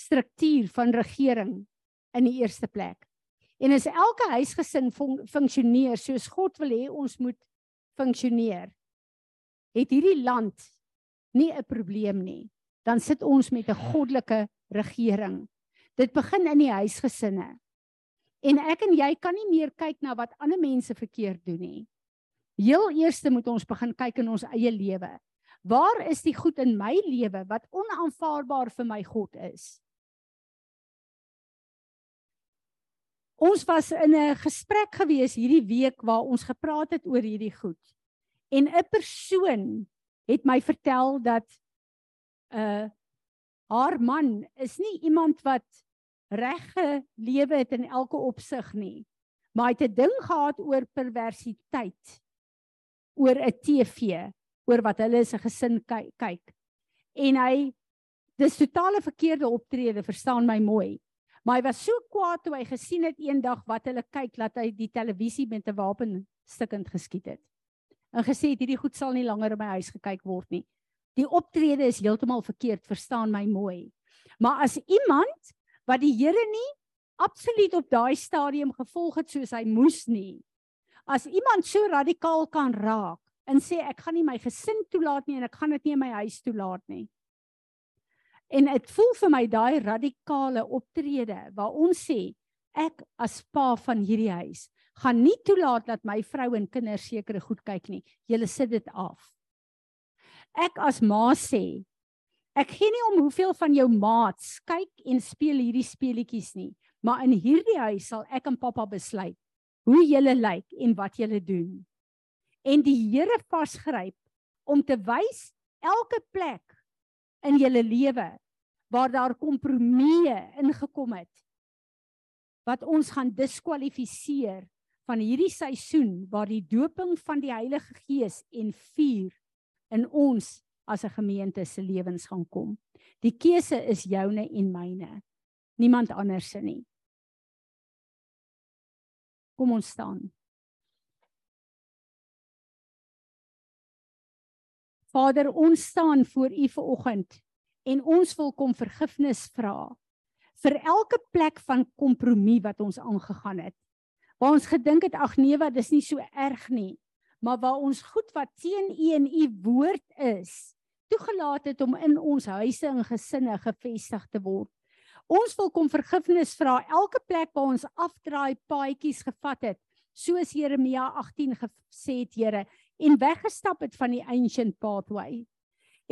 struktuur van regering in die eerste plek. En as elke huisgesin fun funksioneer soos God wil hê ons moet funksioneer, het hierdie land nie 'n probleem nie. Dan sit ons met 'n goddelike regering. Dit begin in die huisgesinne. En ek en jy kan nie meer kyk na wat ander mense verkeerd doen nie. Heel eerste moet ons begin kyk in ons eie lewe. Waar is die goed in my lewe wat onaanvaarbaar vir my God is? Ons was in 'n gesprek gewees hierdie week waar ons gepraat het oor hierdie goed. En 'n persoon het my vertel dat uh haar man is nie iemand wat regte lewe het in elke opsig nie, maar hy het 'n ding gehad oor perversiteit oor 'n TV oor wat hulle se gesin kyk. En hy dis totale verkeerde optrede, verstaan my mooi. Maar hy was so kwaad toe hy gesien het eendag wat hulle kyk dat hy die televisie met 'n wapen stikkend geskiet het. En gesê het hierdie goed sal nie langer in my huis gekyk word nie. Die optrede is heeltemal verkeerd, verstaan my mooi. Maar as iemand wat die Here nie absoluut op daai stadium gevolg het soos hy moes nie. As iemand so radikaal kan raak, en sê ek gaan nie my gesin toelaat nie en ek gaan dit nie in my huis toelaat nie. En dit voel vir my daai radikale optrede waar ons sê ek as pa van hierdie huis gaan nie toelaat dat my vrou en kinders sekere goed kyk nie. Julle sit dit af. Ek as ma sê ek gee nie om hoeveel van jou maats kyk en speel hierdie speletjies nie, maar in hierdie huis sal ek en pappa besluit hoe julle lyk en wat julle doen en die Here vasgryp om te wys elke plek in julle lewe waar daar kompromieë ingekom het wat ons gaan diskwalifiseer van hierdie seisoen waar die doping van die Heilige Gees en vuur in ons as 'n gemeente se lewens gaan kom. Die keuse is joune en myne. Niemand anders se nie. Kom ons staan. Vader, ons staan voor U vanoggend en ons wil kom vergifnis vra vir elke plek van kompromie wat ons aangegaan het. Waar ons gedink het ag nee, wat dis nie so erg nie, maar waar ons goed wat teen U en U woord is, toegelaat het om in ons huise en gesinne gevestig te word. Ons wil kom vergifnis vra elke plek waar ons afdraai paadjies gevat het, soos Jeremia 18 gesê het, Here, en weggestap het van die ancient pathway.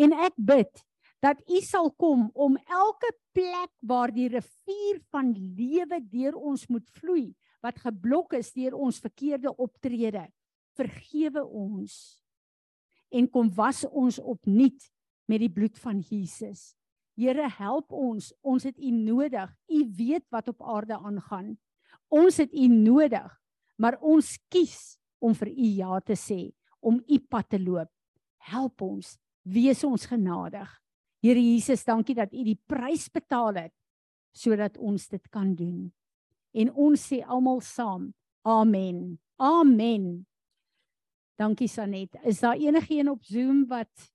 En ek bid dat U sal kom om elke plek waar die rivier van lewe deur ons moet vloei wat geblok is deur ons verkeerde optrede vergewe ons en kom was ons opnuut met die bloed van Jesus. Here help ons, ons het U nodig. U weet wat op aarde aangaan. Ons het U nodig, maar ons kies om vir U ja te sê, om U pad te loop. Help ons, wees ons genadig. Here Jesus, dankie dat U die prys betaal het sodat ons dit kan doen. En ons sê almal saam, amen. Amen. Dankie Sanet. Is daar enigiemand op Zoom wat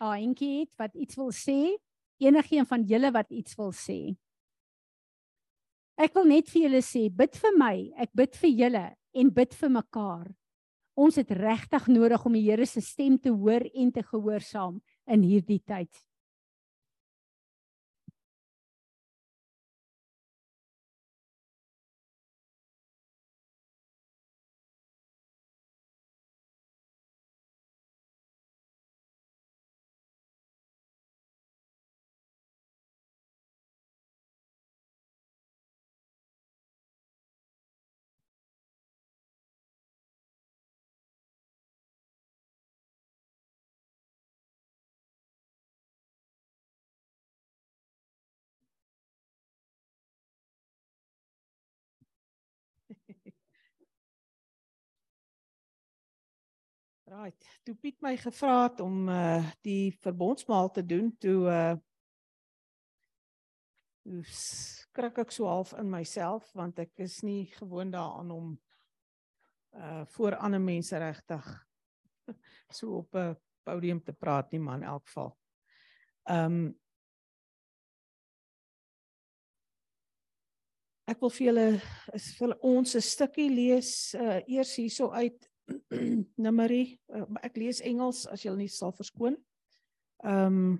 'n handjie het wat iets wil sê? Enigiemand van julle wat iets wil sê? Ek wil net vir julle sê, bid vir my, ek bid vir julle en bid vir mekaar. Ons het regtig nodig om die Here se stem te hoor en te gehoorsaam in hierdie tyd. Right. Toe Piet my gevra het om uh die verbondsmaal te doen, toe uh skrik ek so half in myself want ek is nie gewoond daaraan om uh voor ander mense regtig *laughs* so op 'n podium te praat nie, man, in elk geval. Um Ek wil vir julle is vir ons 'n stukkie lees uh eers hierso uit *clears throat* Numeri, uh, ek lees Engels as jy nie sal verskoon. Ehm um,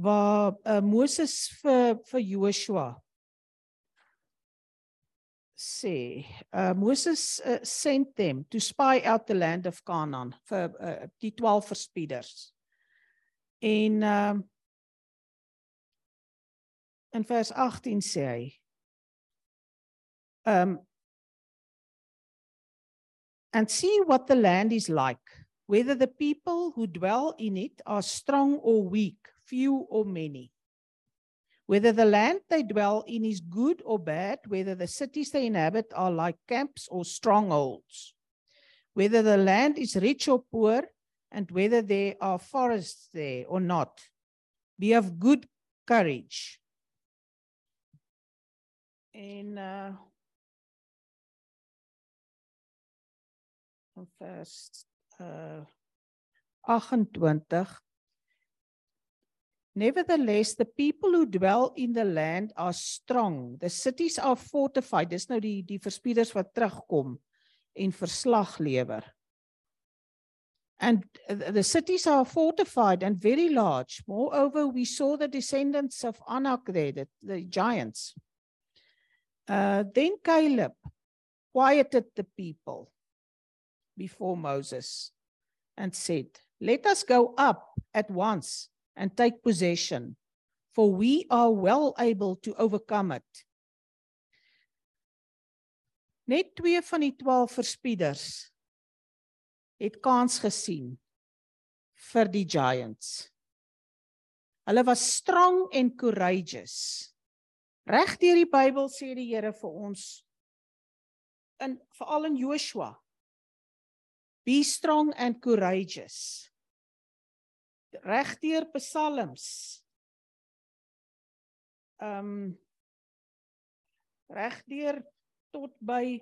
waar uh, Moses vir vir Joshua sê, uh, Moses uh, sent them to spy out the land of Canaan vir uh, die 12 verspieders. En ehm uh, in vers 18 sê hy ehm um, and see what the land is like, whether the people who dwell in it are strong or weak, few or many. Whether the land they dwell in is good or bad, whether the cities they inhabit are like camps or strongholds, whether the land is rich or poor, and whether there are forests there or not. Be of good courage. In uh, vers uh 28 Nevertheless the people who dwell in the land are strong. The cities are fortified. Dis nou die die verspieders wat terugkom en verslag lewer. And the cities are fortified and very large. Moreover, we saw the descendants of Anak there, the, the giants. Uh, then Caleb quieted the people before Moses and said, Let us go up at once and take possession, for we are well able to overcome it. Net twee van die 12 verspieders het kans gesien vir die giants. Hulle was strong en courageous. Reg deur die Bybel sê die Here vir ons in veral in Joshua Be strong and courageous. Regdeur psalms. Um regdeur tot by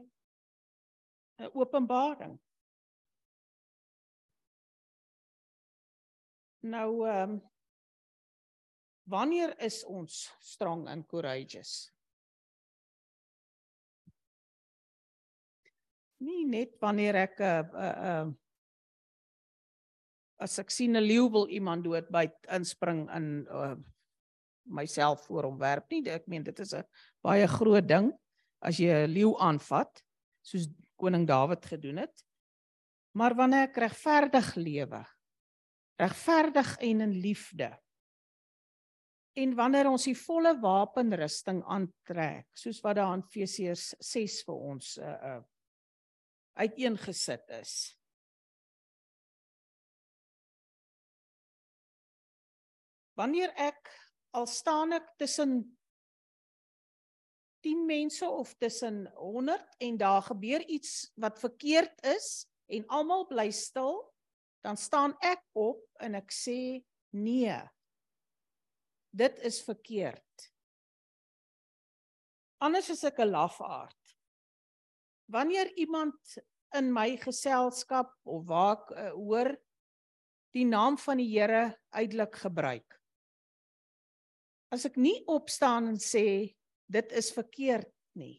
'n openbaring. Nou um wanneer is ons strong and courageous? Nie net wanneer ek 'n uh, 'n uh, uh, as ek sien 'n leeu wil iemand dood by inspring in uh, myself voor hom werp nie ek meen dit is 'n baie groot ding as jy 'n leeu aanvat soos koning Dawid gedoen het maar wanneer ek regverdig lewe regverdig en in liefde. En wanneer ons die volle wapenrusting aantrek, soos wat daar in Efesiërs 6 vir ons uh uh uiteengesit is. Wanneer ek al staan ek tussen 10 mense of tussen 100 en daar gebeur iets wat verkeerd is en almal bly stil, dan staan ek op en ek sê nee. Dit is verkeerd. Anders is ek 'n lafaard. Wanneer iemand in my geselskap of waar ek uh, hoor die naam van die Here uitelik gebruik. As ek nie opstaan en sê dit is verkeerd nie.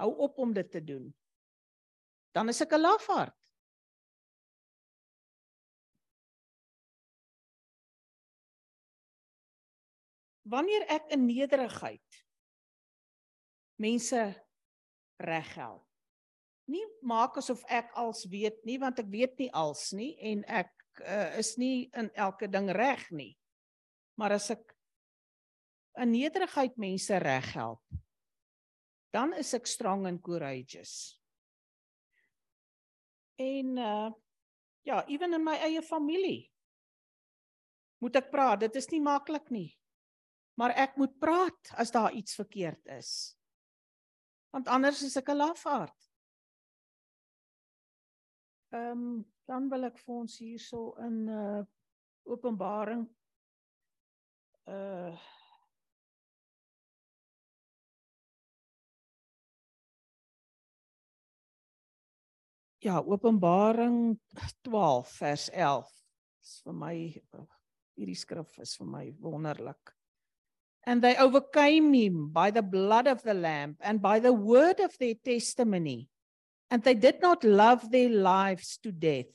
Hou op om dit te doen. Dan is ek 'n lafaard. Wanneer ek in nederigheid mense reghelp. Nie maak asof ek als weet nie want ek weet nie als nie en ek uh, is nie in elke ding reg nie. Maar as ek in nederigheid mense reghelp, dan is ek strong and courageous. En uh ja, ewen in my eie familie moet ek praat. Dit is nie maklik nie maar ek moet praat as daar iets verkeerd is. Want anders is ek 'n lafaard. Ehm um, dan wil ek vir ons hierso in uh Openbaring uh Ja, Openbaring 12 vers 11. Dis vir my hierdie skrif is vir my wonderlik. And they overcame him by the blood of the Lamb and by the word of their testimony. And they did not love their lives to death.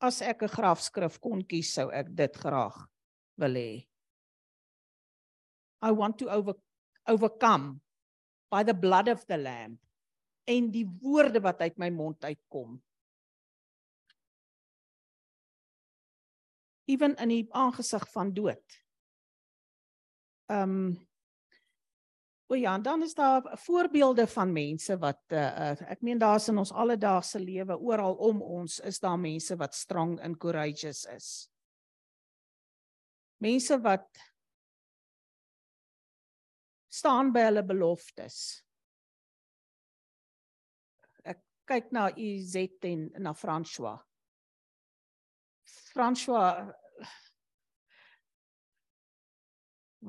As ek 'n grafskrif kon kies, sou ek dit graag wil hê. I want to over, overcome by the blood of the lamb en die woorde wat uit my mond uitkom. Ewen in die aangesig van dood. Um, O ja, dan is daar voorbeelde van mense wat uh, uh, ek meen daar's in ons alledaagse lewe oral om ons is daar mense wat strong and courageous is. Mense wat staan by hulle beloftes. Ek kyk na Izet en na François. François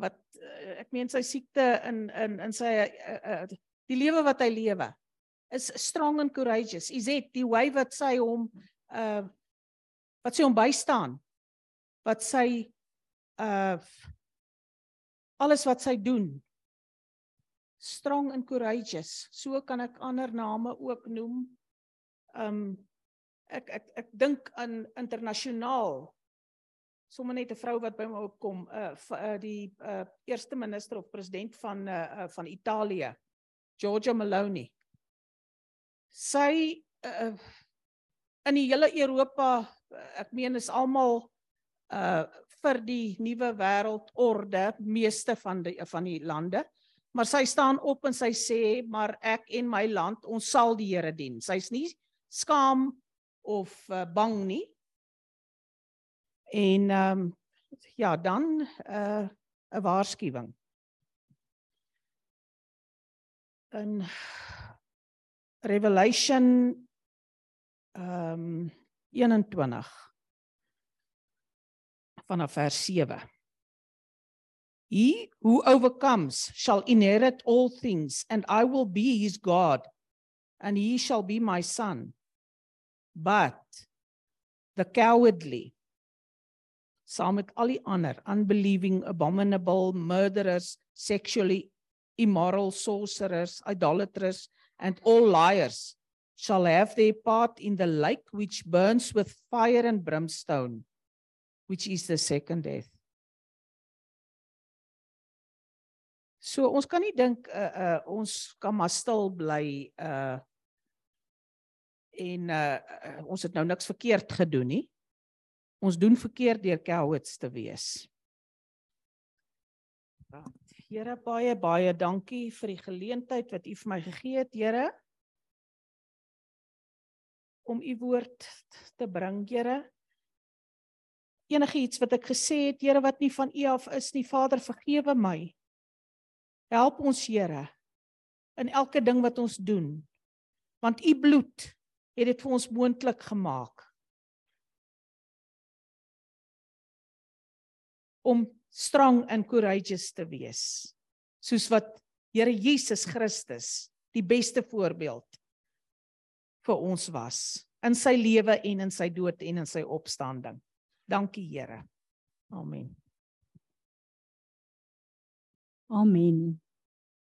wat uh, ek meen sy siekte in in in sy uh, uh, die lewe wat hy lewe is strong and courageous. Izet die way wat sy hom uh wat sy hom bystaan. Wat sy uh alles wat sy doen strong and courageous. So kan ek ander name ook noem. Um ek ek ek dink aan internasionaal sommer net 'n vrou wat by my opkom, uh, uh die uh eerste minister of president van uh, uh van Italië, Giorgia Meloni. Sy uh in die hele Europa, ek meen is almal uh vir die nuwe wêreldorde, meeste van die van die lande. Maar sy staan op en sy sê, maar ek en my land, ons sal die Here dien. Sy's nie skaam of uh, bang nie. En ehm um, ja, dan 'n uh, 'n waarskuwing. In Revelation ehm um, 21 vanaf vers 7. He who overcomes shall inherit all things and I will be his God and he shall be my son. But the cowardly saam met al die ander unbelieving abominable murderers sexually immoral sorcerers idolaters and all liars shall have their part in the lake which burns with fire and brimstone which is the second death. So ons kan nie dink uh, uh ons kan maar stil bly uh en uh ons het nou niks verkeerd gedoen nie Ons doen verkeerd deur cowards te wees. Right. Here baie baie dankie vir die geleentheid wat U vir my gegee het, Here. Om U woord te bring, Here. Enige iets wat ek gesê het, Here, wat nie van U af is nie, Vader, vergewe my. Help ons, Here, in elke ding wat ons doen. Want U bloed het dit vir ons moontlik gemaak. Om strong and courageous te wees soos wat Here Jesus Christus die beste voorbeeld vir ons was in sy lewe en in sy dood en in sy opstanding. Dankie Here. Amen. Amen.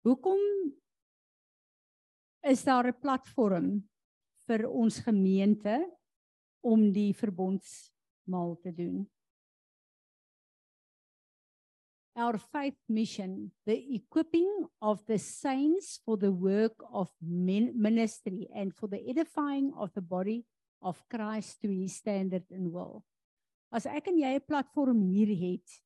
Hoekom is daar 'n platform vir ons gemeente om die verbondsmaal te doen? Our faith mission, the equipping of the saints for the work of ministry and for the edifying of the body of Christ to his standard and will. As ek en jy 'n platform hier het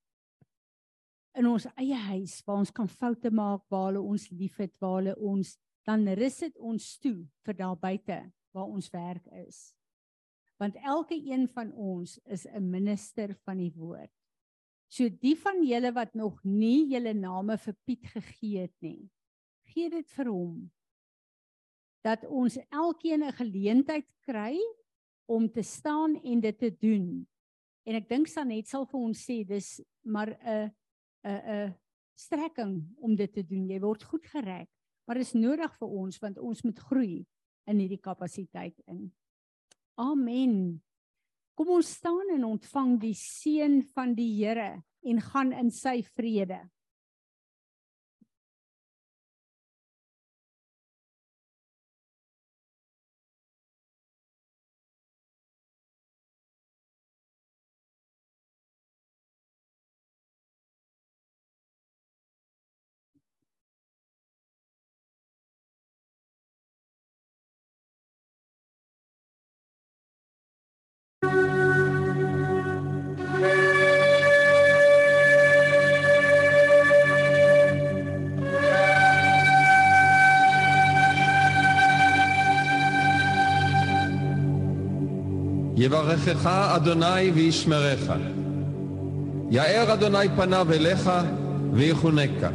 in ons eie huis waar ons kan foute maak, waar hulle ons liefhet, waar hulle ons dan rus dit ons toe vir daar buite waar ons werk is. Want elke een van ons is 'n minister van die woord. So die van julle wat nog nie julle name vir Piet gegee het nie, gee dit vir hom. Dat ons elkeen 'n geleentheid kry om te staan en dit te doen. En ek dink Sanet sal vir ons sê dis maar 'n 'n 'n strekking om dit te doen. Jy word goed gereg, maar dit is nodig vir ons want ons moet groei in hierdie kapasiteit in. Amen. Kom ons staan en ontvang die seën van die Here en gaan in sy vrede. יברכך אדוני וישמרך. יאר אדוני פניו אליך ויחונקה.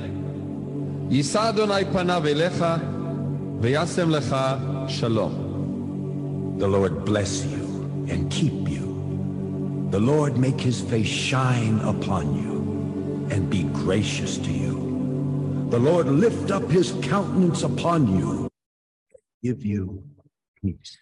יישא אדוני פניו אליך וישם לך שלום. The Lord bless you and keep you. The Lord make his face shine upon you and be gracious to you. The Lord lift up his countenance upon you, give you peace.